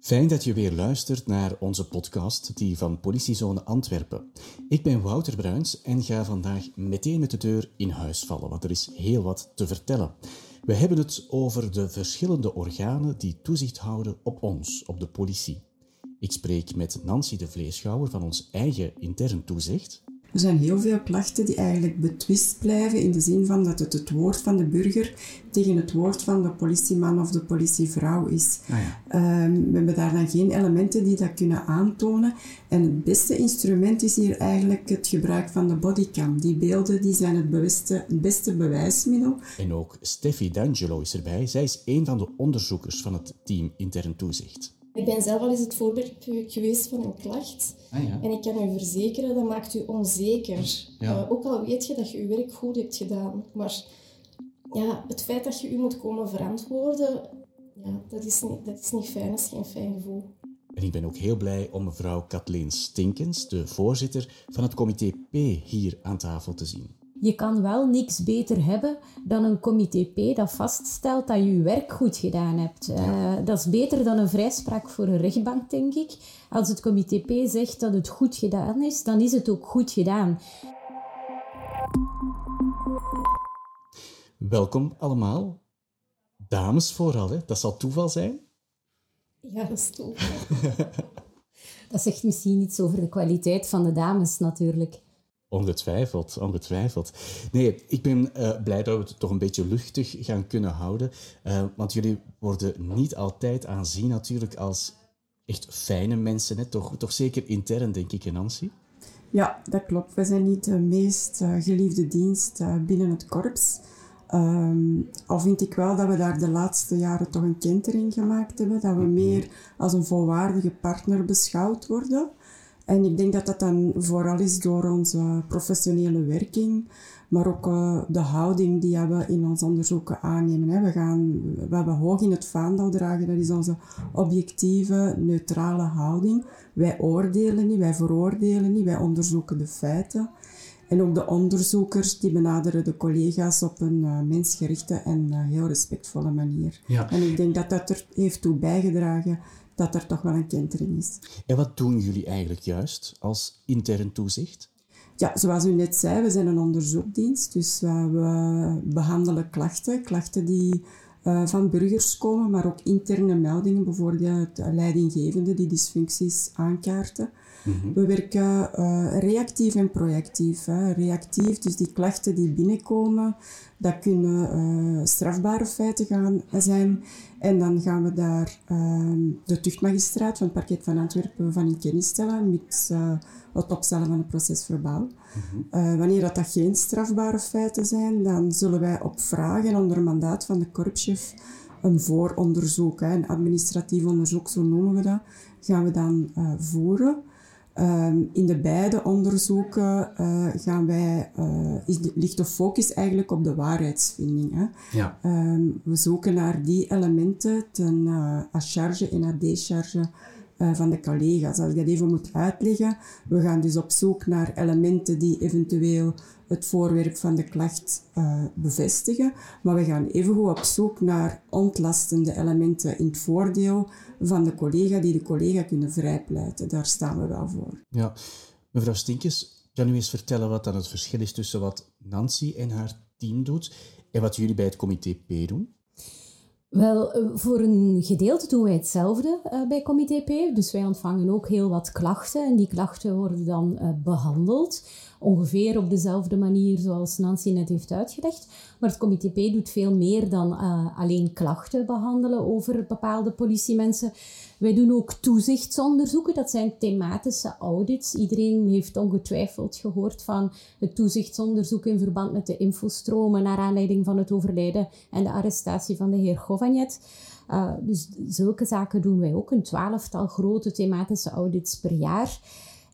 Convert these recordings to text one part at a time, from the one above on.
Fijn dat je weer luistert naar onze podcast, die van Politiezone Antwerpen. Ik ben Wouter Bruins en ga vandaag meteen met de deur in huis vallen, want er is heel wat te vertellen. We hebben het over de verschillende organen die toezicht houden op ons, op de politie. Ik spreek met Nancy de Vleeschouwer van ons eigen intern toezicht. Er zijn heel veel klachten die eigenlijk betwist blijven in de zin van dat het het woord van de burger tegen het woord van de politieman of de politievrouw is. Ah ja. Ehm, we hebben daar dan geen elementen die dat kunnen aantonen. En het beste instrument is hier eigenlijk het gebruik van de bodycam. Die beelden die zijn het, beste, het beste bewijsmiddel. En ook Steffi D'Angelo is erbij. Zij is een van de onderzoekers van het team intern toezicht. Ik ben zelf al eens het voorbeeld geweest van een klacht. Ah ja. En ik kan u verzekeren, dat maakt u onzeker. Ja. Eh, ook al weet je dat je je werk goed hebt gedaan. Maar ja, het feit dat je u moet komen verantwoorden, ja, dat, is niet, dat is niet fijn. Dat is geen fijn gevoel. En ik ben ook heel blij om mevrouw Kathleen Stinkens, de voorzitter van het comité P, hier aan tafel te zien. Je kan wel niks beter hebben dan een comité P dat vaststelt dat je je werk goed gedaan hebt. Eh, dat is beter dan een vrijspraak voor een rechtbank, denk ik. Als het comité P zegt dat het goed gedaan is, dan is het ook goed gedaan. Welkom allemaal. Dames vooral, hè? dat zal toeval zijn. Ja, dat is tof. Dat zegt misschien iets over de kwaliteit van de dames natuurlijk. Ongetwijfeld, ongetwijfeld. Nee, ik ben eh, blij dat we het toch een beetje luchtig gaan kunnen houden. eh, want jullie worden niet altijd aanzien natuurlijk als echt fijne mensen. Hè? Toch, toch zeker intern, denk ik, hè, Nancy? Ja, dat klopt. We zijn niet de meest eh, geliefde dienst binnen het korps. Ehm, al vind ik wel dat we daar de laatste jaren toch een kentering gemaakt hebben. Dat we meer als een volwaardige partner beschouwd worden. En ik denk dat dat dan vooral is door onze professionele werking, maar ook eh, de houding die we in ons onderzoeken aannemen. Hè. We, gaan, we hebben hoog in het vaandel dragen, dat is onze objectieve, neutrale houding. Wij oordelen niet, wij veroordelen niet, wij onderzoeken de feiten. En ook de onderzoekers die benaderen de collega's op een eh, mensgerichte en eh, heel respectvolle manier. Ja. En ik denk dat dat er heeft toe bijgedragen dat er toch wel een kentering is. En wat doen jullie eigenlijk juist als intern toezicht? Ja, zoals u net zei, we zijn een onderzoekdienst, dus uh, we behandelen klachten, klachten die uh, van burgers komen, maar ook interne meldingen, bijvoorbeeld leidinggevenden die dysfuncties aankaarten. Mm-hmm. We werken uh, reactief en projectief. Hè. Reactief, dus die klachten die binnenkomen, dat kunnen strafbare feiten gaan zijn. En dan gaan we daar de tuchtmagistraat van het parket van Antwerpen van in kennis stellen, met het opstellen van een procesverbaal. Uh, wanneer dat, dat geen strafbare feiten zijn, dan zullen wij op vraag en onder mandaat van de korpschef een vooronderzoek, hè, een administratief onderzoek, zo noemen we dat, gaan we dan uh, voeren. Um, in de beide onderzoeken uh, gaan wij, is de, ligt de focus eigenlijk op de waarheidsvinding. Hè. Ja. Um, we zoeken naar die elementen ten à charge en à décharge uh, van de collega's. Als ik dat even moet uitleggen, we gaan dus op zoek naar elementen die eventueel het voorwerp van de klacht uh, bevestigen, maar we gaan evengoed op zoek naar ontlastende elementen in het voordeel van de collega, die de collega kunnen vrijpleiten. Daar staan we wel voor. Ja, mevrouw Stinkes, kan u eens vertellen wat dan het verschil is tussen wat Nancy en haar team doet en wat jullie bij het comité P doen? Wel, voor een gedeelte doen wij hetzelfde uh, bij Comité P. Dus wij ontvangen ook heel wat klachten en die klachten worden dan uh, behandeld. Ongeveer op dezelfde manier zoals Nancy net heeft uitgelegd. Maar het Comité P doet veel meer dan uh, alleen klachten behandelen over bepaalde politiemensen. Wij doen ook toezichtsonderzoeken, dat zijn thematische audits. Iedereen heeft ongetwijfeld gehoord van het toezichtsonderzoek in verband met de infostromen naar aanleiding van het overlijden en de arrestatie van de heer Govagnet. Uh, dus zulke zaken doen wij ook, een twaalftal grote thematische audits per jaar.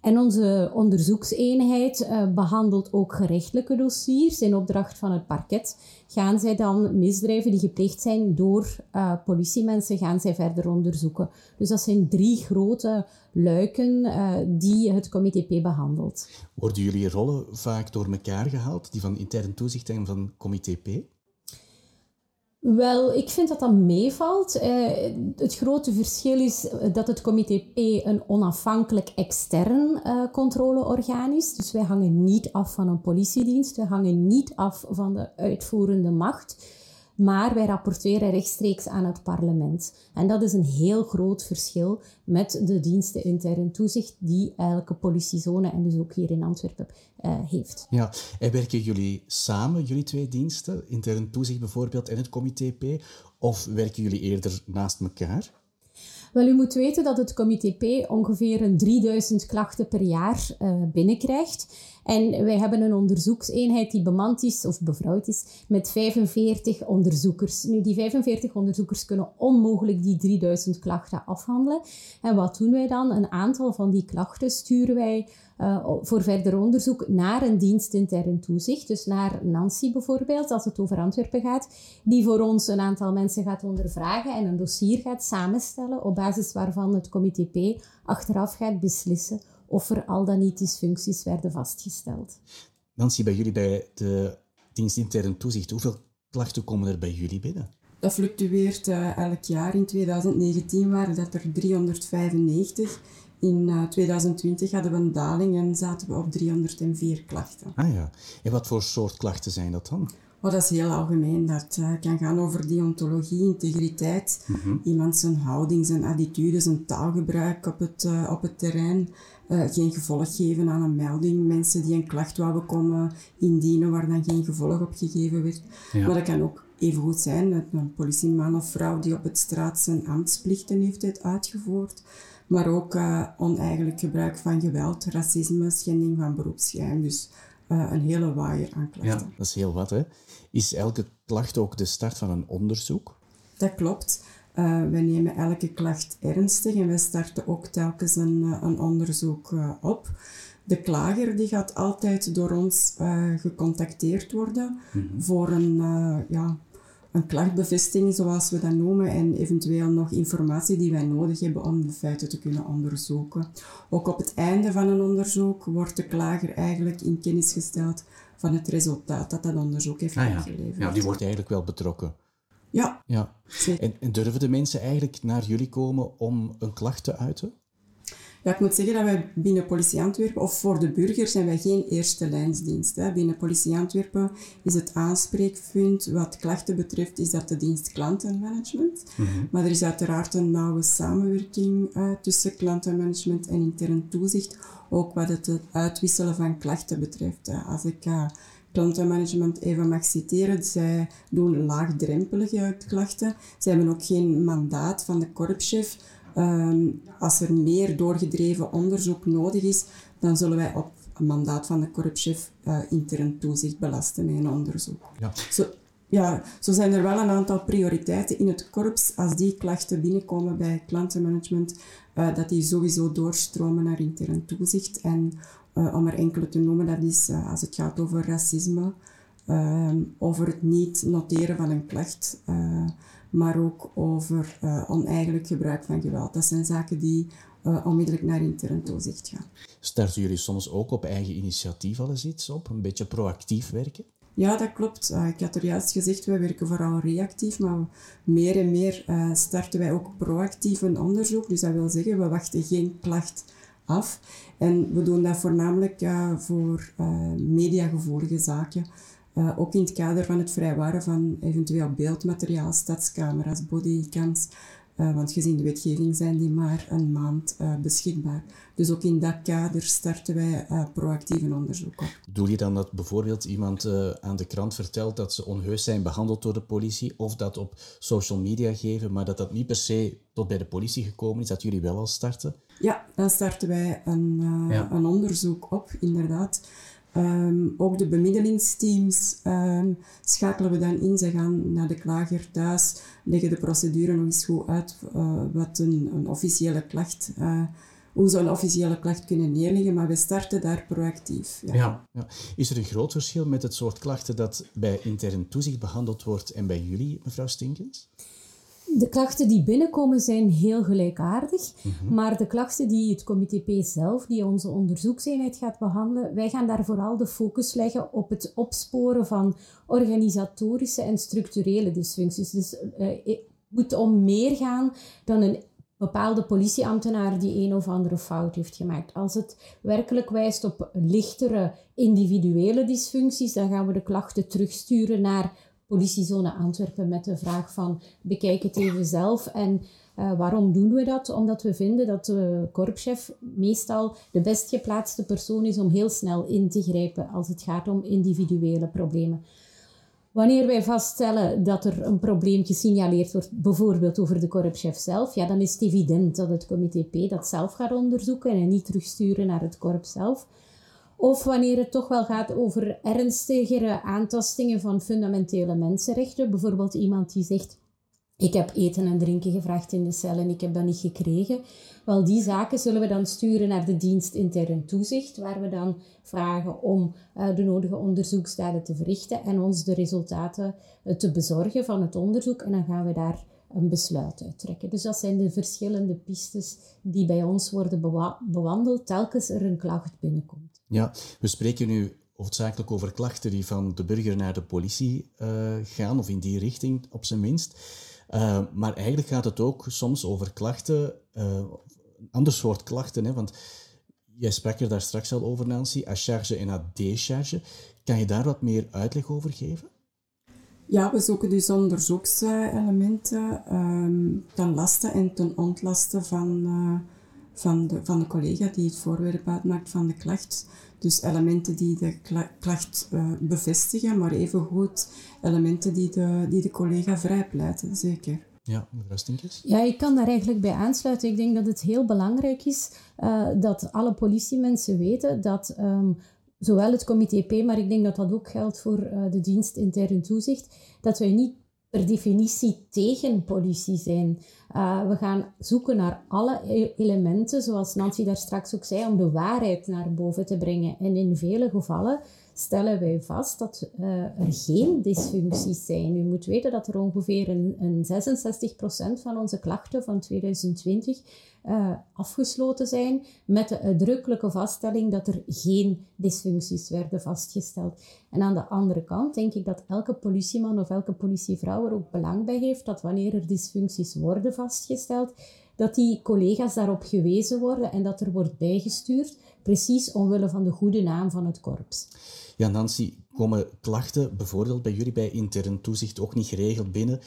En onze onderzoekseenheid uh, behandelt ook gerechtelijke dossiers. In opdracht van het parket gaan zij dan misdrijven die gepleegd zijn door uh, politiemensen, gaan zij verder onderzoeken. Dus dat zijn drie grote luiken uh, die het comité P behandelt. Worden jullie rollen vaak door elkaar gehaald, die van intern toezicht en van comité P? Wel, ik vind dat dat meevalt. Uh, het grote verschil is dat het comité P een onafhankelijk extern uh, controleorgaan is. Dus wij hangen niet af van een politiedienst, wij hangen niet af van de uitvoerende macht maar wij rapporteren rechtstreeks aan het parlement. En dat is een heel groot verschil met de diensten intern toezicht die elke politiezone, en dus ook hier in Antwerpen, heeft. Ja, en werken jullie samen, jullie twee diensten, intern toezicht bijvoorbeeld en het comité P, of werken jullie eerder naast elkaar? Wel, u moet weten dat het comité P ongeveer een 3000 klachten per jaar uh, binnenkrijgt. En wij hebben een onderzoekseenheid die bemand is of bevrouwd is met 45 onderzoekers. Nu, die 45 onderzoekers kunnen onmogelijk die 3000 klachten afhandelen. En wat doen wij dan? Een aantal van die klachten sturen wij uh, voor verder onderzoek naar een dienst intern toezicht. Dus naar Nancy bijvoorbeeld, als het over Antwerpen gaat, die voor ons een aantal mensen gaat ondervragen en een dossier gaat samenstellen, op basis waarvan het comité P achteraf gaat beslissen of er al dan niet dysfuncties werden vastgesteld. Nancy, bij jullie bij de dienst intern toezicht, hoeveel klachten komen er bij jullie binnen? Dat fluctueert uh, elk jaar. In 2019 waren dat er 395. In uh, eh, 2020 hadden we een daling en zaten we op 304 klachten. Ah ja. En wat voor soort klachten zijn dat dan? Oh, dat is heel algemeen. Dat uh, kan gaan over deontologie, integriteit, mm -hmm. iemand zijn houding, zijn attitude, zijn taalgebruik op het, uh, op het terrein. Uh, geen gevolg geven aan een melding. Mensen die een klacht wouden komen indienen waar dan geen gevolg op gegeven werd. Ja. Maar dat kan ook even goed zijn dat een politieman of vrouw die op het straat zijn ambtsplichten heeft uitgevoerd. Maar ook oneigenlijk gebruik van geweld, racisme, schending van beroepsgeheim. Dus uh, een hele waaier aan klachten. Ja, dat is heel wat. Hè? Is elke klacht ook de start van een onderzoek? Dat klopt. Uh, wij nemen elke klacht ernstig en wij starten ook telkens een, eh, een onderzoek uh, op. De klager die gaat altijd door ons gecontacteerd worden mm -hmm. voor een, ja, een klachtbevestiging, zoals we dat noemen, en eventueel nog informatie die wij nodig hebben om de feiten te kunnen onderzoeken. Ook op het einde van een onderzoek wordt de klager eigenlijk in kennis gesteld van het resultaat dat dat onderzoek heeft ah, ja. Ja, die wordt eigenlijk wel betrokken. Ja. ja. En, en durven de mensen eigenlijk naar jullie komen om een klacht te uiten? Ja, ik moet zeggen dat wij binnen Politie Antwerpen, of voor de burger, zijn wij geen eerste lijnsdienst. Hè. Binnen Politie Antwerpen is het aanspreekpunt wat klachten betreft, is dat de dienst klantenmanagement. Mm -hmm. Maar er is uiteraard een nauwe samenwerking uh, tussen klantenmanagement en intern toezicht, ook wat het uitwisselen van klachten betreft. Als ik uh, klantenmanagement even mag citeren, zij doen laagdrempelige klachten. Ze hebben ook geen mandaat van de korpschef Um, als er meer doorgedreven onderzoek nodig is, dan zullen wij op mandaat van de korpschef uh, intern toezicht belasten met een onderzoek. Ja. Zo, ja, zo zijn er wel een aantal prioriteiten in het korps. Als die klachten binnenkomen bij klantenmanagement, uh, dat die sowieso doorstromen naar intern toezicht. En uh, om er enkele te noemen, dat is als het gaat over racisme, ehm, over het niet noteren van een klacht maar ook over uh, oneigenlijk gebruik van geweld. Dat zijn zaken die uh, onmiddellijk naar intern toezicht gaan. Starten jullie soms ook op eigen initiatief al eens iets op? Een beetje proactief werken? Ja, dat klopt. Uh, ik had er juist gezegd, wij werken vooral reactief, maar meer en meer starten wij ook proactief een onderzoek. Dus dat wil zeggen, we wachten geen klacht af. En we doen dat voornamelijk voor mediagevoelige zaken. Uh, ook in het kader van het vrijwaren van eventueel beeldmateriaal, stadscamera's, bodycams. Uh, want gezien de wetgeving zijn die maar een maand uh, beschikbaar. Dus ook in dat kader starten wij proactief een onderzoek op. Doe je dan dat bijvoorbeeld iemand aan de krant vertelt dat ze onheus zijn behandeld door de politie, of dat op social media geven, maar dat dat niet per se tot bij de politie gekomen is, dat jullie wel al starten? Ja, dan starten wij een, ja. een onderzoek op, inderdaad. Um, ook de bemiddelingsteams um, schakelen we dan in. Ze gaan naar de klager thuis, leggen de procedure nog eens goed uit, uh, wat een, een, officiële klacht, uh, hoe ze een officiële klacht kunnen neerleggen, maar we starten daar proactief. Ja. Ja, ja. Is er een groot verschil met het soort klachten dat bij intern toezicht behandeld wordt en bij jullie, mevrouw Stinkens? De klachten die binnenkomen zijn heel gelijkaardig, maar de klachten die het comité P zelf, die onze onderzoekseenheid gaat behandelen, wij gaan daar vooral de focus leggen op het opsporen van organisatorische en structurele dysfuncties. Dus uh, het moet om meer gaan dan een bepaalde politieambtenaar die een of andere fout heeft gemaakt. Als het werkelijk wijst op lichtere individuele dysfuncties, dan gaan we de klachten terugsturen naar politiezone Antwerpen met de vraag van bekijk het even zelf. En uh, waarom doen we dat? Omdat we vinden dat de korpschef meestal de best geplaatste persoon is om heel snel in te grijpen als het gaat om individuele problemen. Wanneer wij vaststellen dat er een probleem gesignaleerd wordt, bijvoorbeeld over de korpschef zelf, ja, dan is het evident dat het comité P dat zelf gaat onderzoeken en niet terugsturen naar het korps zelf. Of wanneer het toch wel gaat over ernstigere aantastingen van fundamentele mensenrechten. Bijvoorbeeld iemand die zegt, ik heb eten en drinken gevraagd in de cel en ik heb dat niet gekregen. Wel, die zaken zullen we dan sturen naar de dienst intern toezicht, waar we dan vragen om uh, de nodige onderzoeksdaden te verrichten en ons de resultaten uh, te bezorgen van het onderzoek. En dan gaan we daar een besluit uittrekken. Dus dat zijn de verschillende pistes die bij ons worden bewandeld telkens er een klacht binnenkomt. Ja, we spreken nu hoofdzakelijk over klachten die van de burger naar de politie uh, gaan, of in die richting op zijn minst. Uh, maar eigenlijk gaat het ook soms over klachten, een ander soort klachten. Hè? Want jij sprak er daar straks al over, Nancy, à charge en à décharge. Kan je daar wat meer uitleg over geven? Ja, we zoeken dus onderzoekselementen um, ten laste en ten ontlasten van, van, de, van de collega die het voorwerp uitmaakt van de klacht. Dus elementen die de klacht uh, bevestigen, maar evengoed elementen die de, die de collega vrijpleiten, zeker. Ja, mevrouw Stinkers? Ja, ik kan daar eigenlijk bij aansluiten. Ik denk dat het heel belangrijk is uh, dat alle politiemensen weten dat um, zowel het comité P, maar ik denk dat dat ook geldt voor uh, de dienst intern toezicht, dat wij niet per definitie tegen politie zijn. Uh, we gaan zoeken naar alle e-, elementen, zoals Nancy daar straks ook zei, om de waarheid naar boven te brengen. En in vele gevallen stellen wij vast dat uh, er geen dysfuncties zijn. U moet weten dat er ongeveer een, een 66% van onze klachten van 2020 uh, afgesloten zijn met de uitdrukkelijke vaststelling dat er geen dysfuncties werden vastgesteld. En aan de andere kant denk ik dat elke politieman of elke politievrouw er ook belang bij heeft dat wanneer er dysfuncties worden vastgesteld, dat die collega's daarop gewezen worden en dat er wordt bijgestuurd, precies omwille van de goede naam van het korps. Ja, Nancy, komen klachten bijvoorbeeld bij jullie bij intern toezicht ook niet geregeld binnen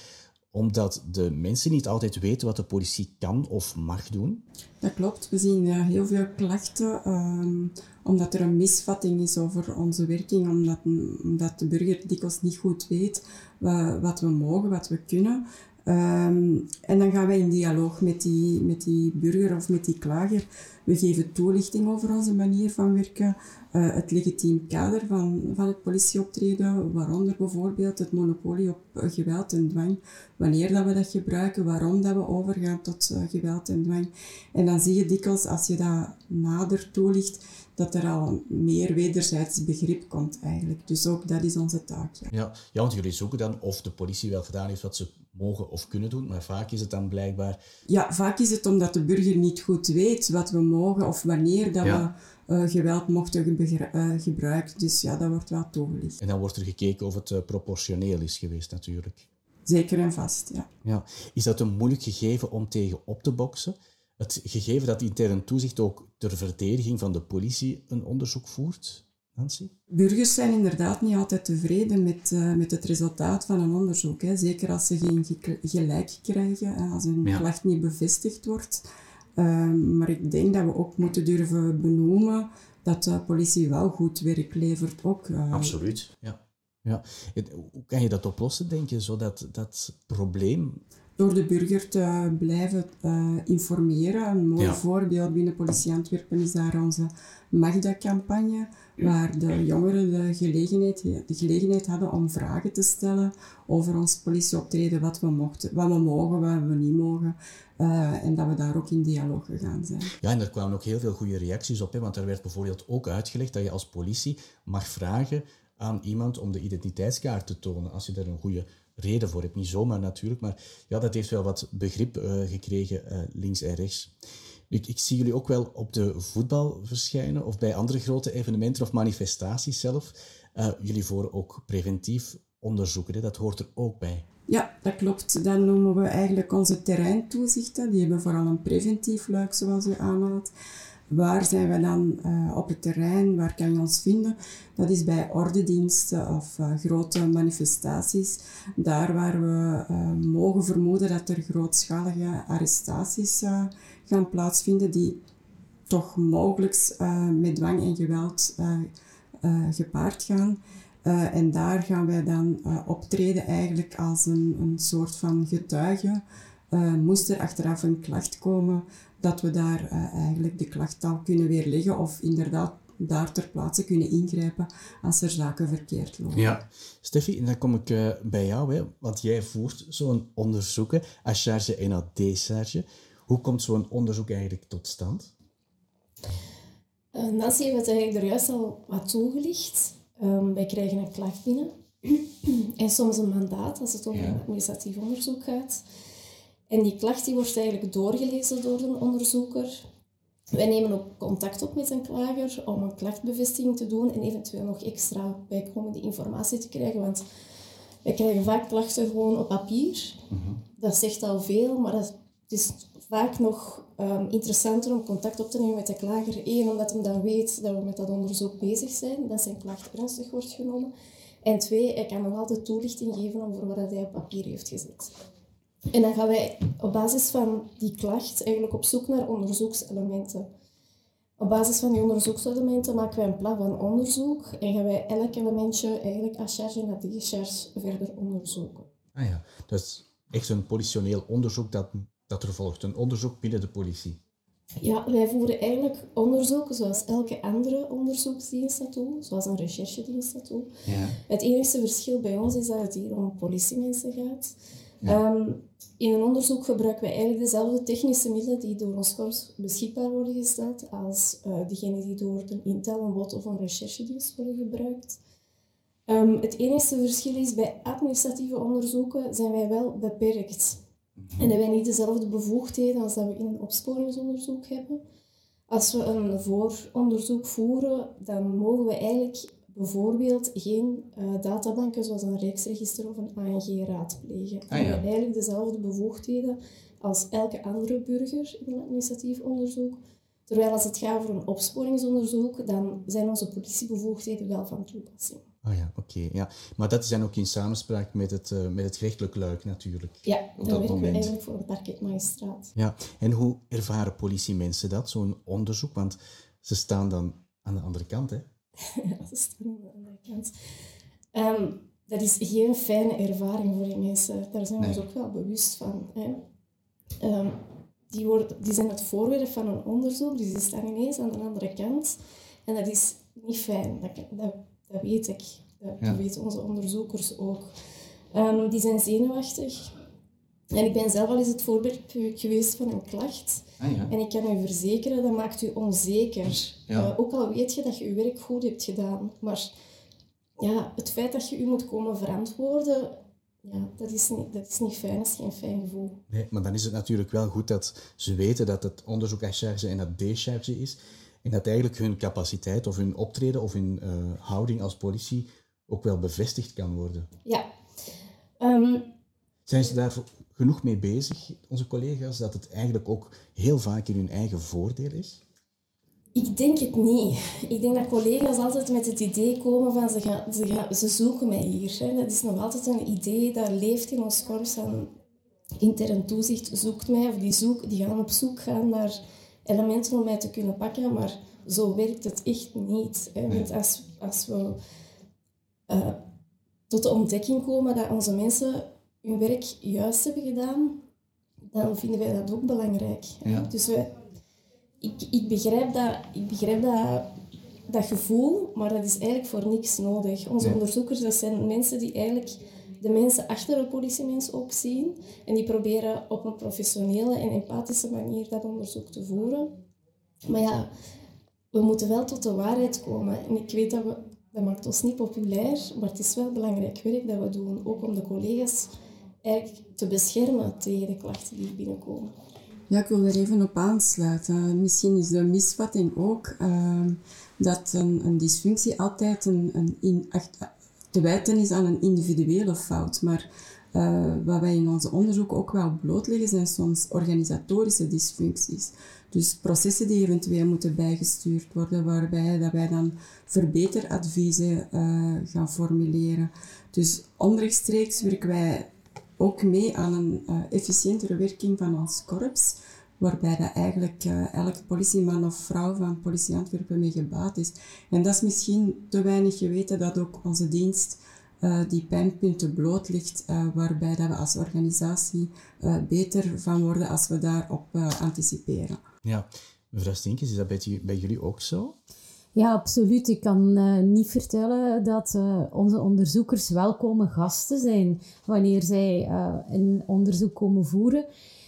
omdat de mensen niet altijd weten wat de politie kan of mag doen? Dat klopt. We zien heel veel klachten um, omdat er een misvatting is over onze werking, omdat, omdat de burger dikwijls niet goed weet uh, wat we mogen, wat we kunnen. Um, en dan gaan wij in dialoog met die, met die burger of met die klager. We geven toelichting over onze manier van werken, uh, het legitiem kader van, van het politieoptreden, waaronder bijvoorbeeld het monopolie op uh, geweld en dwang, wanneer dat we dat gebruiken, waarom dat we overgaan tot uh, geweld en dwang. En dan zie je dikwijls, als je dat nader toelicht, dat er al meer wederzijds begrip komt eigenlijk. Dus ook dat is onze taak. Ja, ja, ja want jullie zoeken dan of de politie wel gedaan heeft wat ze mogen of kunnen doen, maar vaak is het dan blijkbaar... Ja, vaak is het omdat de burger niet goed weet wat we mogen of wanneer dat we uh, geweld mochten uh, gebruiken. Dus ja, dat wordt wel toegelicht. En dan wordt er gekeken of het uh, proportioneel is geweest natuurlijk. Zeker en vast, ja. ja. Is dat een moeilijk gegeven om tegen op te boksen? Het gegeven dat intern toezicht ook ter verdediging van de politie een onderzoek voert? Nancy? Burgers zijn inderdaad niet altijd tevreden met, uh, met het resultaat van een onderzoek. Hè. Zeker als ze geen gelijk krijgen, als hun ja. klacht niet bevestigd wordt. Uh, maar ik denk dat we ook moeten durven benoemen dat de politie wel goed werk levert. Ook, uh, Absoluut, ja. ja. Hoe kan je dat oplossen, denk je, zodat dat probleem door de burger te blijven uh, informeren. Een mooi ja. voorbeeld binnen Politie Antwerpen is daar onze Magda-campagne, waar de jongeren de gelegenheid, de gelegenheid hadden om vragen te stellen over ons politieoptreden, wat we, mochten, wat we mogen, wat we niet mogen. Uh, en dat we daar ook in dialoog gegaan zijn. Ja, en er kwamen ook heel veel goede reacties op, hè, want er werd bijvoorbeeld ook uitgelegd dat je als politie mag vragen aan iemand om de identiteitskaart te tonen als je er een goede reden voor hebt. Niet zomaar natuurlijk, maar ja, dat heeft wel wat begrip uh, gekregen uh, links en rechts. Ik, ik, zie jullie ook wel op de voetbal verschijnen of bij andere grote evenementen of manifestaties zelf. Uh, jullie voeren ook preventief onderzoeken, hè? dat hoort er ook bij. Ja, dat klopt. Dan noemen we eigenlijk onze terreintoezichten. Die hebben vooral een preventief luik, zoals u aanhaalt. Waar zijn we dan uh, op het terrein? Waar kan je ons vinden? Dat is bij ordendiensten of uh, grote manifestaties. Daar waar we uh, mogen vermoeden dat er grootschalige arrestaties gaan plaatsvinden, die toch mogelijk met dwang en geweld gepaard gaan. En daar gaan wij dan optreden eigenlijk als een, een soort van getuige. Uh, moest er achteraf een klacht komen, dat we daar eigenlijk de klacht al kunnen weerleggen of inderdaad daar ter plaatse kunnen ingrijpen als er zaken verkeerd lopen. Ja, Steffi, dan kom ik bij jou, hè, want jij voert zo'n onderzoek, a charge en a décharge. Hoe komt zo'n onderzoek eigenlijk tot stand? Nancy heeft het eigenlijk er juist al wat toegelicht. Um, wij krijgen een klacht binnen en soms een mandaat als het om een administratief onderzoek gaat. En die klacht die wordt eigenlijk doorgelezen door een onderzoeker. Wij nemen ook contact op met een klager om een klachtbevestiging te doen en eventueel nog extra bijkomende informatie te krijgen. Want wij krijgen vaak klachten gewoon op papier. Mhm. Dat zegt al veel, maar het is vaak nog um, interessanter om contact op te nemen met de klager. Eén, omdat hij dan weet dat we met dat onderzoek bezig zijn, dat zijn klacht ernstig wordt genomen. En twee, hij kan nog altijd toelichting geven over wat hij op papier heeft gezet. En dan gaan wij op basis van die klacht eigenlijk op zoek naar onderzoekselementen. Op basis van die onderzoekselementen maken wij een plan van onderzoek en gaan wij elk elementje eigenlijk als charge en discharge verder onderzoeken. Ah ja, dus echt een politioneel onderzoek dat dat er volgt, een onderzoek binnen de politie? Ja, wij voeren eigenlijk onderzoeken zoals elke andere onderzoeksdienst dat doet, zoals een recherchedienst dat doet. Ja. Het enige verschil bij ons is dat het hier om politiemensen gaat. Ehm, in een onderzoek gebruiken wij eigenlijk dezelfde technische middelen die door ons korps beschikbaar worden gesteld als uh, diegenen die door een Intel, een WOT of een recherchedienst worden gebruikt. Um, het enige verschil is bij administratieve onderzoeken zijn wij wel beperkt. En hebben wij niet dezelfde bevoegdheden als dat we in een opsporingsonderzoek hebben. Als we een vooronderzoek voeren, dan mogen we eigenlijk bijvoorbeeld geen uh, databanken zoals een Rijksregister of een ANG raadplegen. Ah, ja. We hebben eigenlijk dezelfde bevoegdheden als elke andere burger in een administratief onderzoek. Terwijl als het gaat over een opsporingsonderzoek, dan zijn onze politiebevoegdheden wel van toepassing. Ah ja, oké. ja. Maar dat is dan ook in samenspraak met het, uh, met het gerechtelijk luik natuurlijk. Ja, op dat werken we eigenlijk voor een parketmagistraat. Ja, en hoe ervaren politiemensen dat, zo'n onderzoek? Want ze staan dan aan de andere kant, hè? aan de andere kant. Ehm, dat is geen fijne ervaring voor die mensen. Daar zijn we ons ook wel bewust van. Hè. Um, die, worden, die zijn het voorwerp van een onderzoek, dus die staan ineens aan de andere kant. En dat is niet fijn, dat, dat, dat weet ik. Dat weten onze onderzoekers ook. Um, die zijn zenuwachtig. En ik ben zelf al eens het voorbeeld geweest van een klacht. Ah, ja. En ik kan u verzekeren, dat maakt u onzeker. Ja. Uh, ook al weet je dat je je werk goed hebt gedaan. Maar ja, het feit dat je u moet komen verantwoorden, ja, dat is, niet, dat is niet fijn, dat is geen fijn gevoel. Nee, maar dan is het natuurlijk wel goed dat ze weten dat het onderzoek à charge en dat décharge is. En dat eigenlijk hun capaciteit of hun optreden of hun uh, houding als politie ook wel bevestigd kan worden. Ja. Um, Zijn ze daar genoeg mee bezig, onze collega's, dat het eigenlijk ook heel vaak in hun eigen voordeel is? Ik denk het niet. Ik denk dat collega's altijd met het idee komen van ze, gaan, ze, gaan, ze zoeken mij hier. Hè. Dat is nog altijd een idee dat leeft in ons korps van intern toezicht zoekt mij of die, zoek, die gaan op zoek gaan naar elementen om mij te kunnen pakken, maar zo werkt het echt niet. Hè. Want als, als we uh, tot de ontdekking komen dat onze mensen hun werk juist hebben gedaan, dan vinden wij dat ook belangrijk. Ja. Dus wij, ik, ik, begrijp, dat, ik begrijp dat, dat gevoel, maar dat is eigenlijk voor niks nodig. Onze onderzoekers, dat zijn mensen die eigenlijk de mensen achter de politiemens ook zien. En die proberen op een professionele en empathische manier dat onderzoek te voeren. Maar ja, we moeten wel tot de waarheid komen. En ik weet dat we, Dat maakt ons niet populair, maar het is wel belangrijk werk dat we doen, ook om de collega's te beschermen tegen de klachten die binnenkomen. Ja, ik wil er even op aansluiten. Misschien is de misvatting ook uh, dat een, een, dysfunctie altijd een, een in, te wijten is aan een individuele fout. Maar uh, wat wij in ons onderzoek ook wel blootleggen, zijn soms organisatorische dysfuncties. Dus processen die eventueel moeten bijgestuurd worden, waarbij dat wij dan verbeteradviezen uh, gaan formuleren. Dus onrechtstreeks werken wij ook mee aan een uh, efficiëntere werking van ons korps, waarbij dat eigenlijk uh, elk politieman of vrouw van politie Antwerpen mee gebaat is. En dat is misschien te weinig geweten dat ook onze dienst uh, die pijnpunten bloot ligt, waarbij dat we als organisatie beter van worden als we daarop anticiperen. Ja, mevrouw Stinkes, is dat bij, bij jullie ook zo? Ja, absoluut. Ik kan uh, niet vertellen dat uh, onze onderzoekers welkome gasten zijn wanneer zij uh, een onderzoek komen voeren.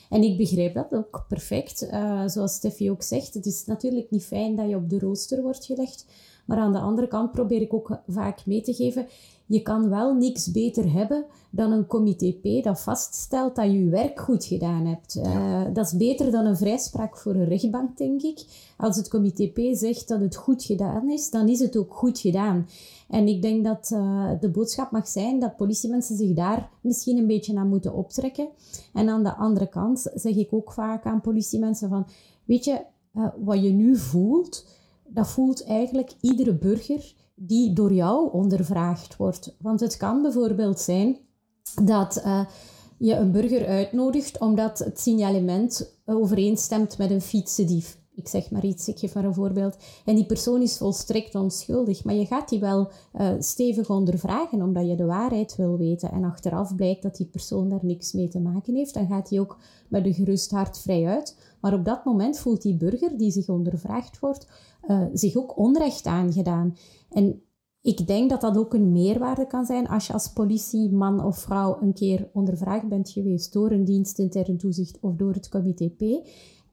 En ik begrijp dat ook perfect. zoals Steffi ook zegt, het is natuurlijk niet fijn dat je op de rooster wordt gelegd. Maar aan de andere kant probeer ik ook vaak mee te geven, je kan wel niks beter hebben dan een comité P dat vaststelt dat je werk goed gedaan hebt. Uh, dat is beter dan een vrijspraak voor een rechtbank, denk ik. Als het comité P zegt dat het goed gedaan is, dan is het ook goed gedaan. En ik denk dat uh, de boodschap mag zijn dat politiemensen zich daar misschien een beetje aan moeten optrekken. En aan de andere kant zeg ik ook vaak aan politiemensen van, weet je, uh, wat je nu voelt, dat voelt eigenlijk iedere burger die door jou ondervraagd wordt. Want het kan bijvoorbeeld zijn dat uh, je een burger uitnodigt omdat het signalement overeenstemt met een fietsendief. Ik zeg maar iets, ik geef maar een voorbeeld. En die persoon is volstrekt onschuldig, maar je gaat die wel uh, stevig ondervragen omdat je de waarheid wil weten. En achteraf blijkt dat die persoon daar niks mee te maken heeft, dan gaat hij ook met een gerust hart vrij uit. Maar op dat moment voelt die burger die zich ondervraagd wordt, uh, zich ook onrecht aangedaan. En ik denk dat dat ook een meerwaarde kan zijn als je als politie, man of vrouw, een keer ondervraagd bent geweest door een dienst intern toezicht of door het comité P.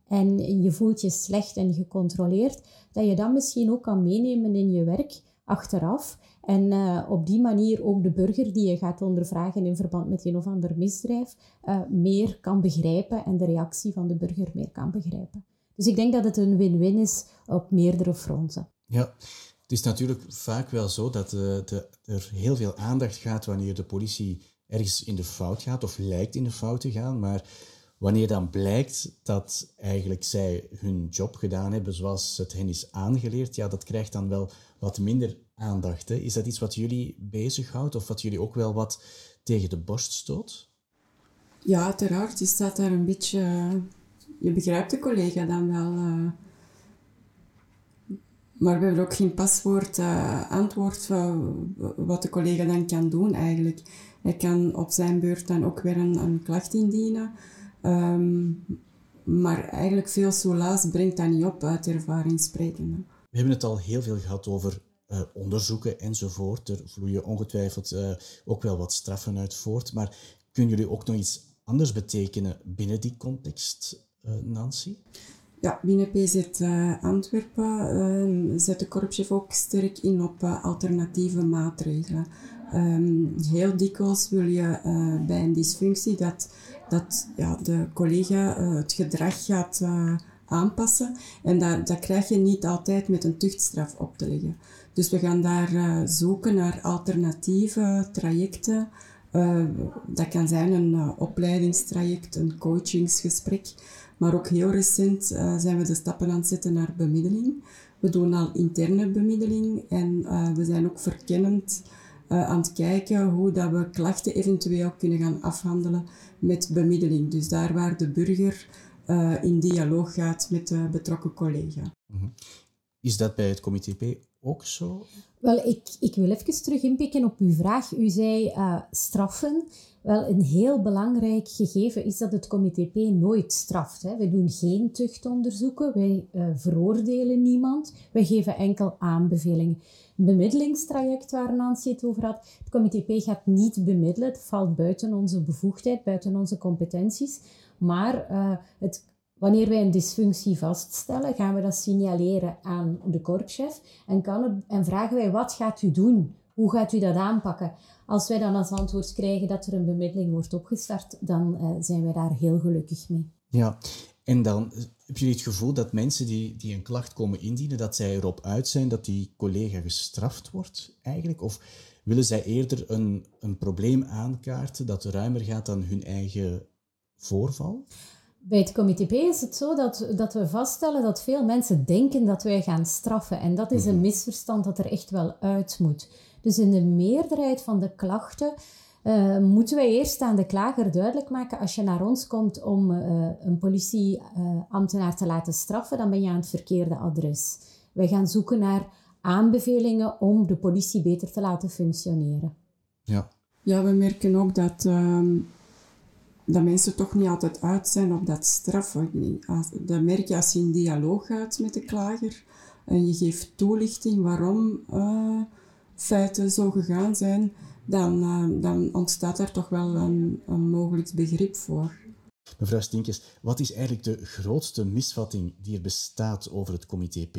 En je voelt je slecht en gecontroleerd, dat je dat misschien ook kan meenemen in je werk achteraf. En uh, op die manier ook de burger die je gaat ondervragen in verband met een of ander misdrijf uh, meer kan begrijpen en de reactie van de burger meer kan begrijpen. Dus ik denk dat het een win-win is op meerdere fronten. Ja, het is natuurlijk vaak wel zo dat de, er heel veel aandacht gaat wanneer de politie ergens in de fout gaat of lijkt in de fout te gaan. Maar wanneer dan blijkt dat eigenlijk zij hun job gedaan hebben zoals het hen is aangeleerd, ja, dat krijgt dan wel wat minder aandacht. Hè? Is dat iets wat jullie bezighoudt of wat jullie ook wel wat tegen de borst stoot? Ja, uiteraard. Je staat daar een beetje... Je begrijpt de collega dan wel... Uh maar we hebben ook geen paswoord uh, antwoord wat de collega dan kan doen eigenlijk. Hij kan op zijn beurt dan ook weer een, een klacht indienen. Um, maar eigenlijk veel soelaas brengt dat niet op uit ervaring spreken. We hebben het al heel veel gehad over uh, onderzoeken enzovoort. Er vloeien ongetwijfeld uh, ook wel wat straffen uit voort. Maar kunnen jullie ook nog iets anders betekenen binnen die context, Nancy? Ja, binnen PZ Antwerpen uh, zet de korpschef ook sterk in op alternatieve maatregelen. Um, heel dikwijls wil je bij een dysfunctie dat, dat ja, de collega het gedrag gaat aanpassen. En dat, krijg je niet altijd met een tuchtstraf op te leggen. Dus we gaan daar zoeken naar alternatieve trajecten. dat kan zijn een opleidingstraject, een coachingsgesprek. Maar ook heel recent zijn we de stappen aan het zetten naar bemiddeling. We doen al interne bemiddeling en we zijn ook verkennend aan het kijken hoe dat we klachten eventueel kunnen gaan afhandelen met bemiddeling. Dus daar waar de burger in dialoog gaat met de betrokken collega. Mhm. Is dat bij het comité P ook zo? Wel, ik, ik wil even terug inpikken op uw vraag. U zei straffen. Wel, een heel belangrijk gegeven is dat het comité P nooit straft. Hè. Wij doen geen tuchtonderzoeken, wij uh, veroordelen niemand, wij geven enkel aanbevelingen. Het bemiddelingstraject waar Nancy het over had, het comité P gaat niet bemiddelen, het valt buiten onze bevoegdheid, buiten onze competenties. Maar uh, het Wanneer wij een dysfunctie vaststellen, gaan we dat signaleren aan de korpschef en, kan en vragen wij wat gaat u doen? Hoe gaat u dat aanpakken? Als wij dan als antwoord krijgen dat er een bemiddeling wordt opgestart, dan uh, zijn wij daar heel gelukkig mee. Ja, en dan heb je het gevoel dat mensen die, die een klacht komen indienen, dat zij erop uit zijn dat die collega gestraft wordt eigenlijk? Of willen zij eerder een, een probleem aankaarten dat ruimer gaat dan hun eigen voorval? Bij het comité P is het zo dat, dat we vaststellen dat veel mensen denken dat wij gaan straffen. En dat is een mhm. misverstand dat er echt wel uit moet. Dus in de meerderheid van de klachten uh, moeten wij eerst aan de klager duidelijk maken, als je naar ons komt om uh, een politieambtenaar uh, te laten straffen, dan ben je aan het verkeerde adres. Wij gaan zoeken naar aanbevelingen om de politie beter te laten functioneren. Ja, ja we merken ook dat, uh, dat mensen toch niet altijd uit zijn op dat straffen. Dat merk je als je in dialoog gaat met de klager en je geeft toelichting waarom uh, feiten zo gegaan zijn dan, uh, dan ontstaat er toch wel een, een mogelijk begrip voor. Mevrouw Stinkes, wat is eigenlijk de grootste misvatting die er bestaat over het comité P?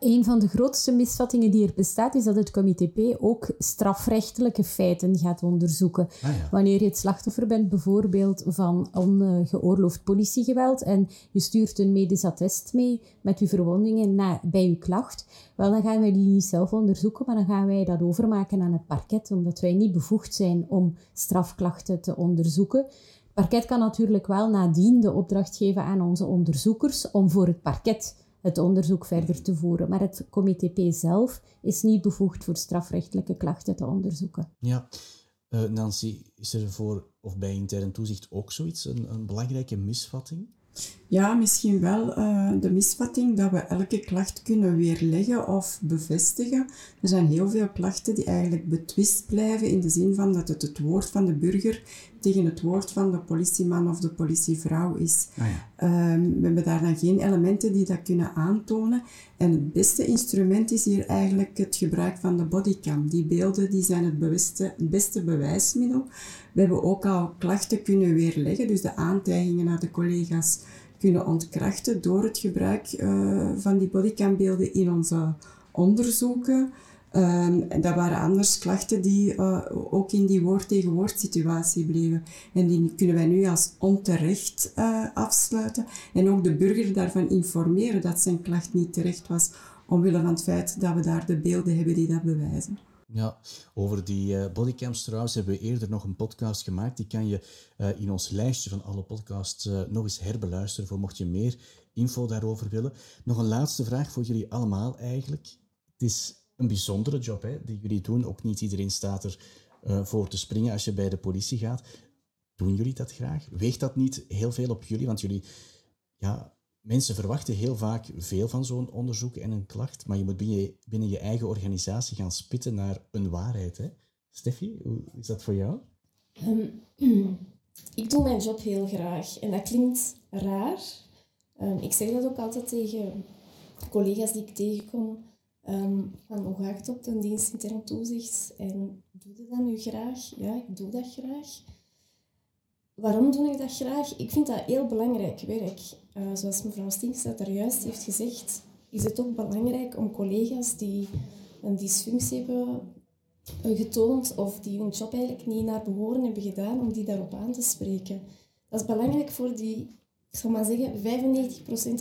Een van de grootste misvattingen die er bestaat, is dat het comité P ook strafrechtelijke feiten gaat onderzoeken. Ah, Wanneer je het slachtoffer bent, bijvoorbeeld van ongeoorloofd politiegeweld, en je stuurt een medisch attest mee met je verwondingen na, bij je klacht, wel, dan gaan wij die niet zelf onderzoeken, maar dan gaan wij dat overmaken aan het parket, omdat wij niet bevoegd zijn om strafklachten te onderzoeken. Het parket kan natuurlijk wel nadien de opdracht geven aan onze onderzoekers om voor het parket het onderzoek verder te voeren. Maar het comité P zelf is niet bevoegd voor strafrechtelijke klachten te onderzoeken. Ja, uh, Nancy, is er voor of bij intern toezicht ook zoiets, een, een belangrijke misvatting? Ja, misschien wel uh, de misvatting dat we elke klacht kunnen weerleggen of bevestigen. Er zijn heel veel klachten die eigenlijk betwist blijven in de zin van dat het het woord van de burger tegen het woord van de politieman of de politievrouw is. Ah, ja. uh, we hebben daar dan geen elementen die dat kunnen aantonen. En het beste instrument is hier eigenlijk het gebruik van de bodycam. Die beelden die zijn het, beste, het beste bewijsmiddel. We hebben ook al klachten kunnen weerleggen, dus de aantijgingen naar de collega's kunnen ontkrachten door het gebruik uh, van die bodycambeelden in onze onderzoeken. En dat waren anders klachten die uh, ook in die woord-tegen-woord situatie bleven. En die kunnen wij nu als onterecht uh, afsluiten. En ook de burger daarvan informeren dat zijn klacht niet terecht was, omwille van het feit dat we daar de beelden hebben die dat bewijzen. Ja, over die uh, bodycams trouwens hebben we eerder nog een podcast gemaakt. Die kan je in ons lijstje van alle podcasts nog eens herbeluisteren voor mocht je meer info daarover willen. Nog een laatste vraag voor jullie allemaal eigenlijk. Het is een bijzondere job hè, die jullie doen. Ook niet iedereen staat er voor te springen als je bij de politie gaat. Doen jullie dat graag? Weegt dat niet heel veel op jullie? Want jullie ja, Mensen verwachten heel vaak veel van zo'n onderzoek en een klacht, maar je moet binnen je, eigen organisatie gaan spitten naar een waarheid. Hè? Steffi, hoe is dat voor jou? Um, ik doe mijn job heel graag en dat klinkt raar. Um, ik zeg dat ook altijd tegen collega's die ik tegenkom. Um, van hoe gaat het op de dienst intern toezicht en doe je dat nu graag? Ja, ik doe dat graag. Waarom doe ik dat graag? Ik vind dat heel belangrijk werk. Uh, zoals mevrouw Stinkstad daar juist heeft gezegd, is het ook belangrijk om collega's die een dysfunctie hebben eh, getoond of die hun job eigenlijk niet naar behoren hebben gedaan, om die daarop aan te spreken. Dat is belangrijk voor die, ik zal maar zeggen,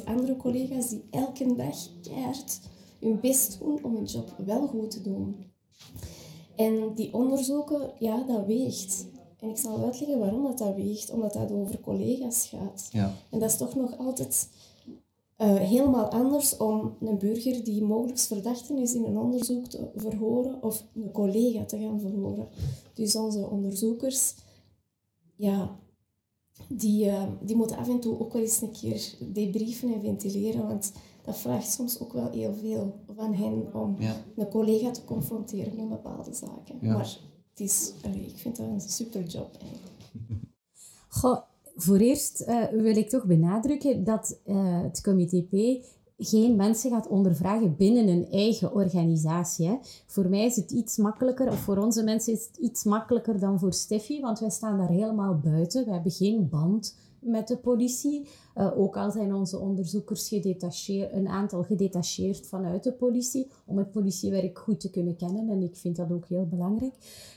95% andere collega's die elke dag keihard hun best doen om hun job wel goed te doen. En die onderzoeken, ja, dat weegt. En ik zal uitleggen waarom dat, dat weegt. Omdat dat over collega's gaat. Ja. En dat is toch nog altijd uh, helemaal anders om een burger die mogelijk verdachte is in een onderzoek te verhoren of een collega te gaan verhoren. Dus onze onderzoekers, ja, die, uh, die moeten af en toe ook wel eens een keer debriefen en ventileren, want dat vraagt soms ook wel heel veel van hen om ja. een collega te confronteren met bepaalde zaken. Ja. Maar het is, ik vind dat een super job Goh, voor eerst uh, wil ik toch benadrukken dat uh, het comité P geen mensen gaat ondervragen binnen een eigen organisatie. Hè. Voor mij is het iets makkelijker, of voor onze mensen is het iets makkelijker dan voor Steffi, want wij staan daar helemaal buiten. We hebben geen band met de politie. Uh, ook al zijn onze onderzoekers gedetacheerd, een aantal gedetacheerd vanuit de politie, om het politiewerk goed te kunnen kennen. En ik vind dat ook heel belangrijk.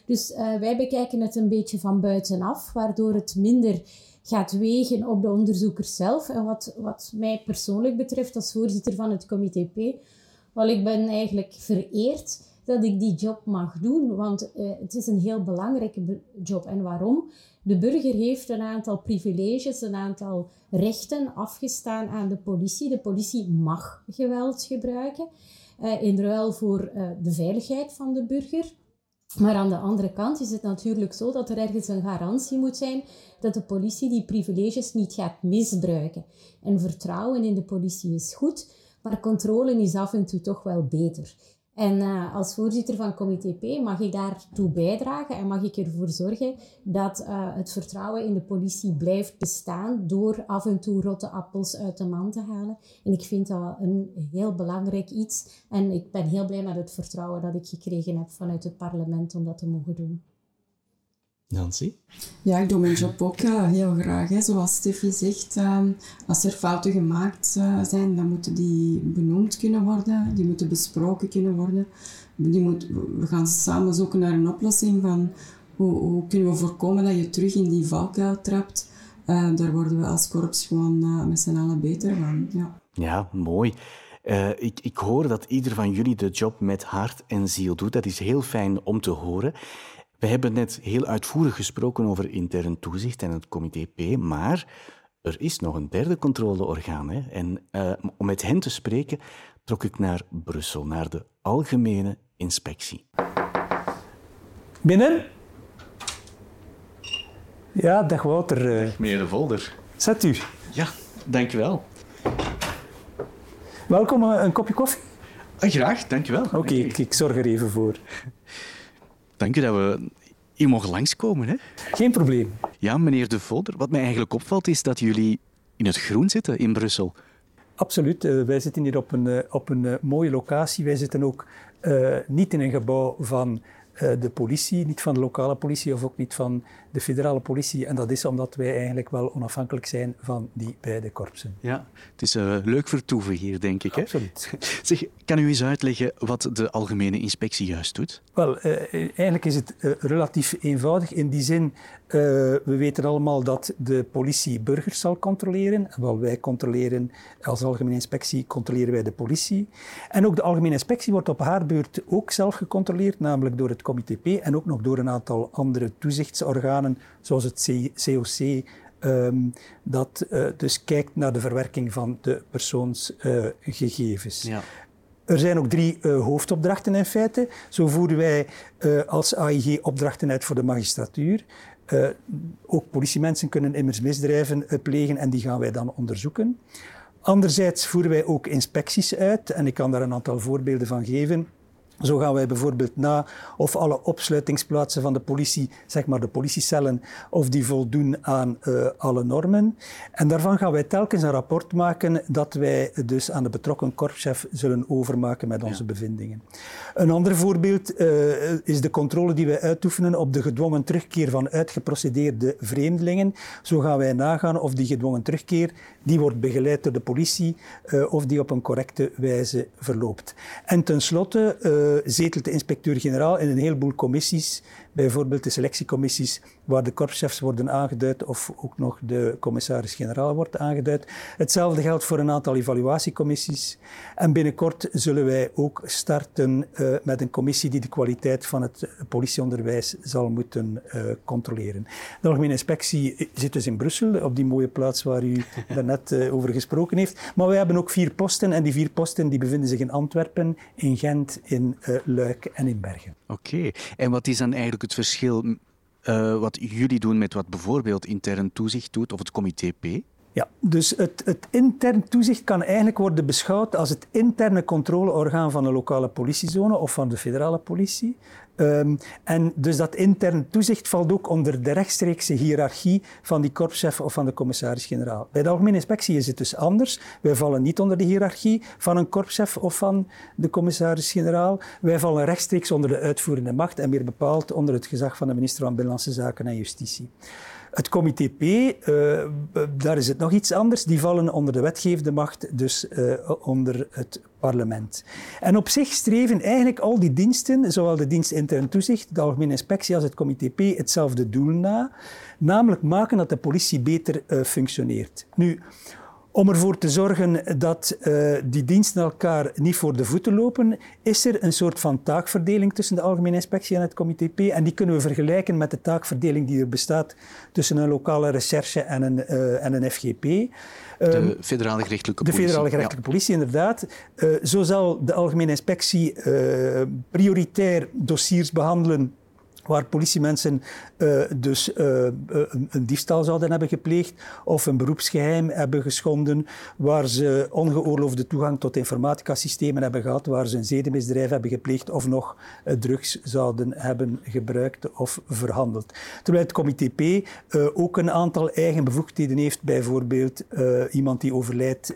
Dus uh, wij bekijken het een beetje van buitenaf, waardoor het minder gaat wegen op de onderzoekers zelf. En wat, wat mij persoonlijk betreft als voorzitter van het comité P, wel, ik ben eigenlijk vereerd dat ik die job mag doen, want uh, het is een heel belangrijke job. En waarom? De burger heeft een aantal privileges, een aantal rechten afgestaan aan de politie. De politie mag geweld gebruiken uh, in ruil voor uh, de veiligheid van de burger. Maar aan de andere kant is het natuurlijk zo dat er ergens een garantie moet zijn dat de politie die privileges niet gaat misbruiken. En vertrouwen in de politie is goed, maar controle is af en toe toch wel beter. En uh, als voorzitter van Comité P mag ik daartoe bijdragen en mag ik ervoor zorgen dat uh, het vertrouwen in de politie blijft bestaan door af en toe rotte appels uit de man te halen. En ik vind dat een heel belangrijk iets. En ik ben heel blij met het vertrouwen dat ik gekregen heb vanuit het parlement om dat te mogen doen. Nancy? Ja, ik doe mijn job ook uh, heel graag. Hè. Zoals Steffi zegt, uh, als er fouten gemaakt uh, zijn, dan moeten die benoemd kunnen worden. Die moeten besproken kunnen worden. Die moet, we gaan samen zoeken naar een oplossing van hoe, hoe kunnen we voorkomen dat je terug in die valkuil trapt. daar worden we als korps gewoon met z'n allen beter van. Ja, ja mooi. ik, ik hoor dat ieder van jullie de job met hart en ziel doet. Dat is heel fijn om te horen. We hebben net heel uitvoerig gesproken over intern toezicht en het comité P, maar er is nog een derde controleorgaan. Hè? En uh, om met hen te spreken trok ik naar Brussel, naar de Algemene Inspectie. Binnen? Ja, dag Wouter. Dag, meneer de Volder. Zet u. Ja, dankjewel. Welkom, een kopje koffie? Ah, graag, dankjewel. Oké, okay, ik, ik zorg er even voor. Dank u dat we hier mogen langskomen. Hè? Geen probleem. Ja, meneer De Volder, wat mij eigenlijk opvalt is dat jullie in het groen zitten in Brussel. Absoluut. Uh, wij zitten hier op een, uh, op een uh, mooie locatie. Wij zitten ook niet in een gebouw van de politie, niet van de lokale politie of ook niet van de federale politie. En dat is omdat wij eigenlijk wel onafhankelijk zijn van die beide korpsen. Ja, het is uh, leuk vertoeven hier, denk ik. Hè? Absoluut. Zeg, kan u eens uitleggen wat de Algemene Inspectie juist doet? Wel, uh, eigenlijk is het uh, relatief eenvoudig. In die zin, we weten allemaal dat de politie burgers zal controleren. Wel, wij controleren als Algemene Inspectie, controleren wij de politie. En ook de Algemene Inspectie wordt op haar beurt ook zelf gecontroleerd, namelijk door het Comité P en ook nog door een aantal andere toezichtsorganen zoals het COC, ehm, dat uh, dus kijkt naar de verwerking van de persoonsgegevens. Uh, ja. Er zijn ook drie uh, hoofdopdrachten in feite. Zo voeren wij als AIG opdrachten uit voor de magistratuur. Ook politiemensen kunnen immers misdrijven plegen en die gaan wij dan onderzoeken. Anderzijds voeren wij ook inspecties uit en ik kan daar een aantal voorbeelden van geven. Zo gaan wij bijvoorbeeld na of alle opsluitingsplaatsen van de politie, zeg maar de politiecellen, of die voldoen aan uh, alle normen. En daarvan gaan wij telkens een rapport maken dat wij dus aan de betrokken korpschef zullen overmaken met onze ja. bevindingen. Een ander voorbeeld uh, is de controle die wij uitoefenen op de gedwongen terugkeer van uitgeprocedeerde vreemdelingen. Zo gaan wij nagaan of die gedwongen terugkeer, die wordt begeleid door de politie, uh, of die op een correcte wijze verloopt. En tenslotte zetelt de inspecteur-generaal in een heleboel commissies Bijvoorbeeld de selectiecommissies waar de korpschefs worden aangeduid of ook nog de commissaris-generaal wordt aangeduid. Hetzelfde geldt voor een aantal evaluatiecommissies. En binnenkort zullen wij ook starten uh, met een commissie die de kwaliteit van het politieonderwijs zal moeten uh, controleren. De Algemene Inspectie zit dus in Brussel, op die mooie plaats waar u daarnet uh, over gesproken heeft. Maar wij hebben ook vier posten en die vier posten die bevinden zich in Antwerpen, in Gent, in Luik en in Bergen. Oké, en wat is dan eigenlijk het verschil uh, wat jullie doen met wat bijvoorbeeld intern toezicht doet of het comité P? Ja, dus het, het, intern toezicht kan eigenlijk worden beschouwd als het interne controleorgaan van de lokale politiezone of van de federale politie. Um, en dus dat intern toezicht valt ook onder de rechtstreekse hiërarchie van die korpschef of van de commissaris-generaal. Bij de Algemene Inspectie is het dus anders. Wij vallen niet onder de hiërarchie van een korpschef of van de commissaris-generaal. Wij vallen rechtstreeks onder de uitvoerende macht en meer bepaald onder het gezag van de minister van Binnenlandse Zaken en Justitie. Het comité P, uh, daar is het nog iets anders. Die vallen onder de wetgevende macht, dus uh, onder het parlement. En op zich streven eigenlijk al die diensten, zowel de dienst intern toezicht, de algemene inspectie als het comité P, hetzelfde doel na. Namelijk maken dat de politie beter uh, functioneert. Nu, om ervoor te zorgen dat uh, die diensten elkaar niet voor de voeten lopen, is er een soort van taakverdeling tussen de Algemene Inspectie en het Comité P. En die kunnen we vergelijken met de taakverdeling die er bestaat tussen een lokale recherche en een, uh, en een FGP. De ehm, federale gerechtelijke politie. De federale gerechtelijke politie, inderdaad. Uh, zo zal de Algemene Inspectie prioritair dossiers behandelen waar politiemensen uh, dus uh, een, diefstal zouden hebben gepleegd of een beroepsgeheim hebben geschonden, waar ze ongeoorloofde toegang tot informaticasystemen hebben gehad, waar ze een zedenmisdrijf hebben gepleegd of nog uh, drugs zouden hebben gebruikt of verhandeld. Terwijl het comité P ook een aantal eigen bevoegdheden heeft, bijvoorbeeld iemand die overlijdt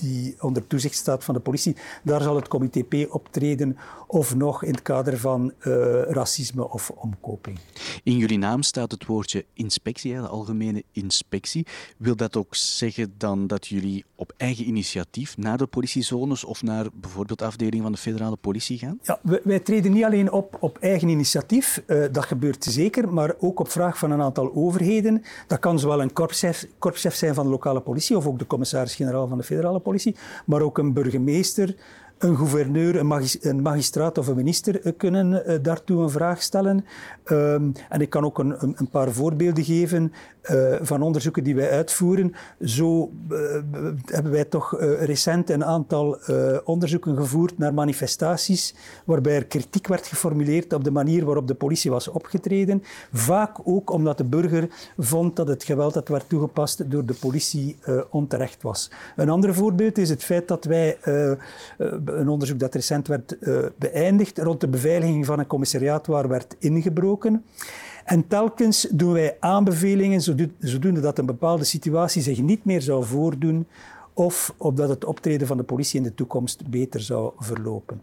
die onder toezicht staat van de politie. Daar zal het comité P optreden of nog in het kader van uh, racisme of omkoping. In jullie naam staat het woordje inspectie, de algemene inspectie. Wil dat ook zeggen dan dat jullie op eigen initiatief naar de politiezones of naar bijvoorbeeld afdelingen van de federale politie gaan? Ja, wij, wij treden niet alleen op op eigen initiatief, uh, dat gebeurt zeker, maar ook op vraag van een aantal overheden. Dat kan zowel een korpschef, korpschef zijn van de lokale politie of ook de commissaris-generaal van de federale politie politie, maar ook een burgemeester, een gouverneur, een, magistraat of een minister eh, kunnen uh, daartoe een vraag stellen. Um, en ik kan ook een, een, paar voorbeelden geven uh, van onderzoeken die wij uitvoeren. Zo hebben wij toch recent een aantal onderzoeken gevoerd naar manifestaties waarbij er kritiek werd geformuleerd op de manier waarop de politie was opgetreden. Vaak ook omdat de burger vond dat het geweld dat werd toegepast door de politie onterecht was. Een ander voorbeeld is het feit dat wij een onderzoek dat recent werd uh, beëindigd rond de beveiliging van een commissariaat waar werd ingebroken. En telkens doen wij aanbevelingen zodoende dat een bepaalde situatie zich niet meer zou voordoen of opdat het optreden van de politie in de toekomst beter zou verlopen.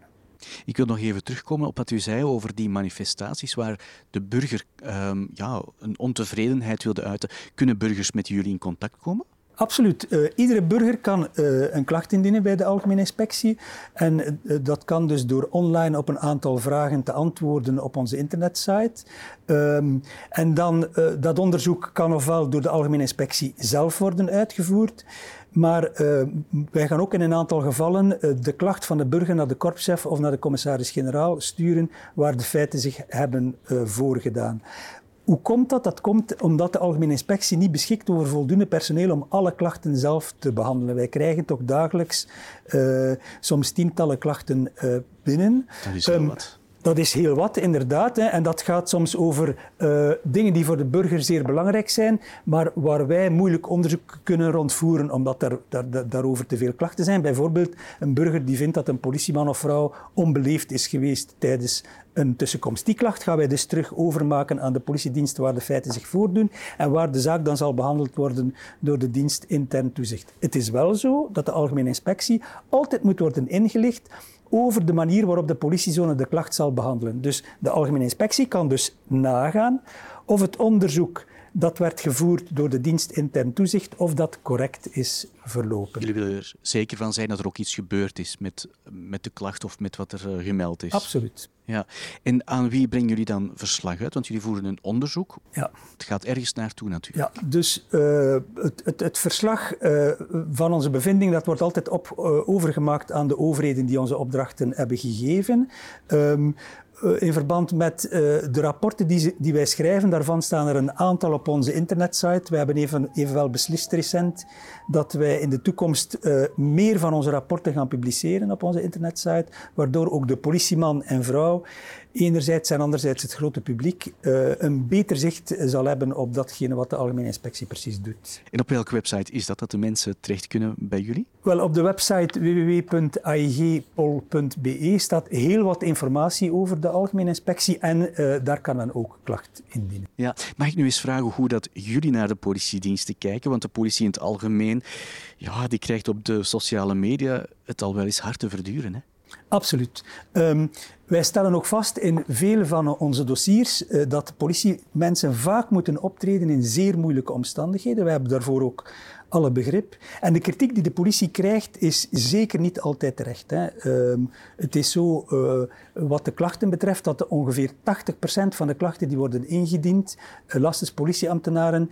Ik wil nog even terugkomen op wat u zei over die manifestaties waar de burger um, ja, een ontevredenheid wilde uiten. Kunnen burgers met jullie in contact komen? Absoluut. Uh, iedere burger kan uh, een klacht indienen bij de Algemene Inspectie. En uh, dat kan dus door online op een aantal vragen te antwoorden op onze internetsite. Um, en dan dat onderzoek kan ofwel door de Algemene Inspectie zelf worden uitgevoerd. Maar wij gaan ook in een aantal gevallen de klacht van de burger naar de korpschef of naar de commissaris-generaal sturen waar de feiten zich hebben voorgedaan. Hoe komt dat? Dat komt omdat de Algemene Inspectie niet beschikt over voldoende personeel om alle klachten zelf te behandelen. Wij krijgen toch dagelijks uh, soms tientallen klachten uh, binnen. Dat is um, wat. Dat is heel wat, inderdaad. Hè. En dat gaat soms over uh, dingen die voor de burger zeer belangrijk zijn, maar waar wij moeilijk onderzoek kunnen rondvoeren, omdat er daar, daarover te veel klachten zijn. Bijvoorbeeld een burger die vindt dat een politieman of vrouw onbeleefd is geweest tijdens een tussenkomst. Die klacht gaan wij dus terug overmaken aan de politiedienst waar de feiten zich voordoen en waar de zaak dan zal behandeld worden door de dienst intern toezicht. Het is wel zo dat de Algemene Inspectie altijd moet worden ingelicht over de manier waarop de politiezone de klacht zal behandelen. Dus de Algemene Inspectie kan dus nagaan of het onderzoek dat werd gevoerd door de dienst intern toezicht, of dat correct is verlopen. Jullie willen er zeker van zijn dat er ook iets gebeurd is met, met de klacht of met wat er uh, gemeld is? Absoluut. Ja. En aan wie brengen jullie dan verslag uit? Want jullie voeren een onderzoek. Ja. Het gaat ergens naartoe natuurlijk. Ja, dus uh, het, het, het, verslag uh, van onze bevinding dat wordt altijd op, overgemaakt aan de overheden die onze opdrachten hebben gegeven. Um, eh, in verband met uh, de rapporten die, die, wij schrijven, daarvan staan er een aantal op onze internetsite. We hebben even, evenwel beslist recent dat wij in de toekomst uh, meer van onze rapporten gaan publiceren op onze internetsite, waardoor ook de politieman en vrouw enerzijds en anderzijds het grote publiek uh, een beter zicht zal hebben op datgene wat de Algemene Inspectie precies doet. En op welke website is dat dat de mensen terecht kunnen bij jullie? Wel, op de website www.aigpol.be staat heel wat informatie over de Algemene Inspectie en uh, daar kan men ook klacht indienen. Ja, mag ik nu eens vragen hoe dat jullie naar de politiediensten kijken? Want de politie in het algemeen, ja, die krijgt op de sociale media het al wel eens hard te verduren, hè? Absoluut. Ehm, wij stellen ook vast in vele van onze dossiers uh, dat politiemensen vaak moeten optreden in zeer moeilijke omstandigheden. Wij hebben daarvoor ook alle begrip. En de kritiek die de politie krijgt is zeker niet altijd terecht. Hè. Ehm, het is zo, uh, wat de klachten betreft, dat ongeveer 80% van de klachten die worden ingediend, uh, lastens politieambtenaren,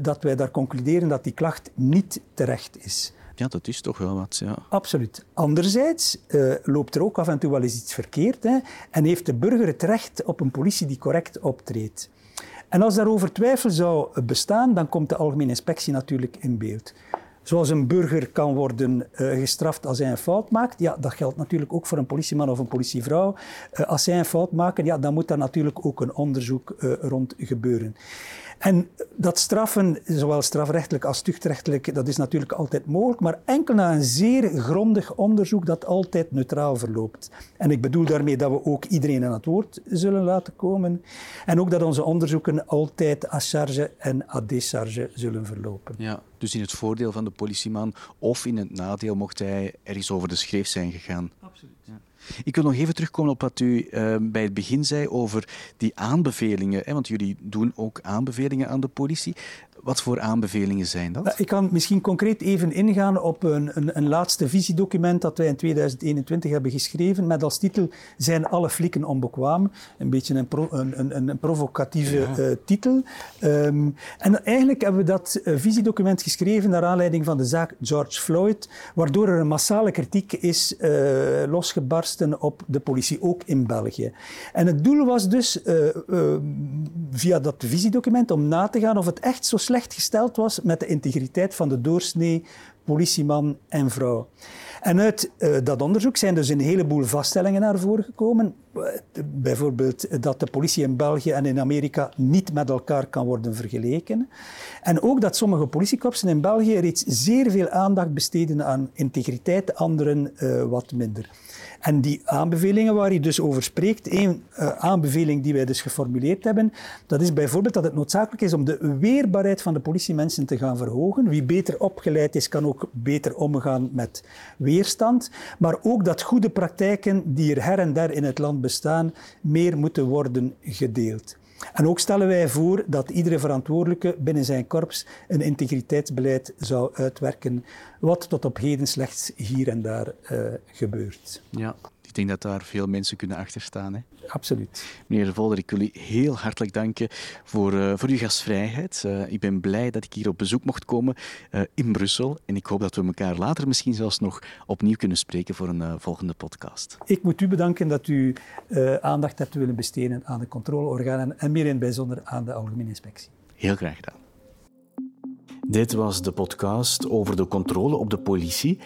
dat wij daar concluderen dat die klacht niet terecht is. Ja, dat is toch wel wat, ja. Absoluut. Anderzijds uh, loopt er ook af en toe wel eens iets verkeerd hè, en heeft de burger het recht op een politie die correct optreedt. En als daarover twijfel zou bestaan, dan komt de algemene inspectie natuurlijk in beeld. Zoals een burger kan worden uh, gestraft als hij een fout maakt, ja, dat geldt natuurlijk ook voor een politieman of een politievrouw. Uh, als zij een fout maken, ja, dan moet daar natuurlijk ook een onderzoek rond gebeuren. En dat straffen, zowel strafrechtelijk als tuchtrechtelijk, dat is natuurlijk altijd mogelijk, maar enkel na een zeer grondig onderzoek dat altijd neutraal verloopt. En ik bedoel daarmee dat we ook iedereen aan het woord zullen laten komen. En ook dat onze onderzoeken altijd à charge en à décharge zullen verlopen. Ja, dus in het voordeel van de politieman of in het nadeel mocht hij er eens over de schreef zijn gegaan. Absoluut. Ja. Ik wil nog even terugkomen op wat u uh, bij het begin zei over die aanbevelingen. Hè, want jullie doen ook aanbevelingen aan de politie. Wat voor aanbevelingen zijn dat? Ik kan misschien concreet even ingaan op een, een, een, laatste visiedocument dat wij in 2021 hebben geschreven met als titel Zijn alle flikken onbekwaam? Een beetje een, pro, een, een provocatieve ja. uh, titel. Um, en eigenlijk hebben we dat uh, visiedocument geschreven naar aanleiding van de zaak George Floyd, waardoor er een massale kritiek is uh, losgebarsten op de politie, ook in België. En het doel was dus via dat visiedocument om na te gaan of het echt zo slecht gesteld was met de integriteit van de doorsnee politieman en vrouw. En uit uh, dat onderzoek zijn dus een heleboel vaststellingen naar voren gekomen. Bijvoorbeeld dat de politie in België en in Amerika niet met elkaar kan worden vergeleken. En ook dat sommige politiekorpsen in België reeds zeer veel aandacht besteden aan integriteit, anderen uh, wat minder. En die aanbevelingen waar hij dus over spreekt, één uh, aanbeveling die wij dus geformuleerd hebben, dat is bijvoorbeeld dat het noodzakelijk is om de weerbaarheid van de politiemensen te gaan verhogen. Wie beter opgeleid is, kan ook beter omgaan met weerstand. Maar ook dat goede praktijken die er her en der in het land bestaan, meer moeten worden gedeeld. En ook stellen wij voor dat iedere verantwoordelijke binnen zijn korps een integriteitsbeleid zou uitwerken, wat tot op heden slechts hier en daar uh, gebeurt. Ja, ik denk dat daar veel mensen kunnen achterstaan. Hè? Absoluut. Meneer de Volder, ik wil u heel hartelijk danken voor, uh, voor uw gastvrijheid. Uh, ik ben blij dat ik hier op bezoek mocht komen uh, in Brussel. En ik hoop dat we elkaar later misschien zelfs nog opnieuw kunnen spreken voor een volgende podcast. Ik moet u bedanken dat u aandacht hebt willen besteden aan de controleorganen en meer in het bijzonder aan de Algemene Inspectie. Heel graag gedaan. Dit was de podcast over de controle op de politie.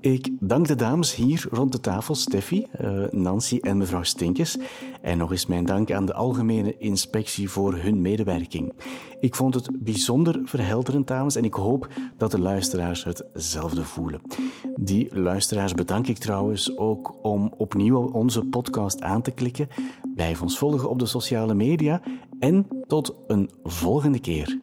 Ik dank de dames hier rond de tafel, Steffi, uh, Nancy en mevrouw Stinkes. En nog eens mijn dank aan de Algemene Inspectie voor hun medewerking. Ik vond het bijzonder verhelderend, dames, en ik hoop dat de luisteraars hetzelfde voelen. Die luisteraars bedank ik trouwens ook om opnieuw onze podcast aan te klikken. Blijf ons volgen op de sociale media en tot een volgende keer.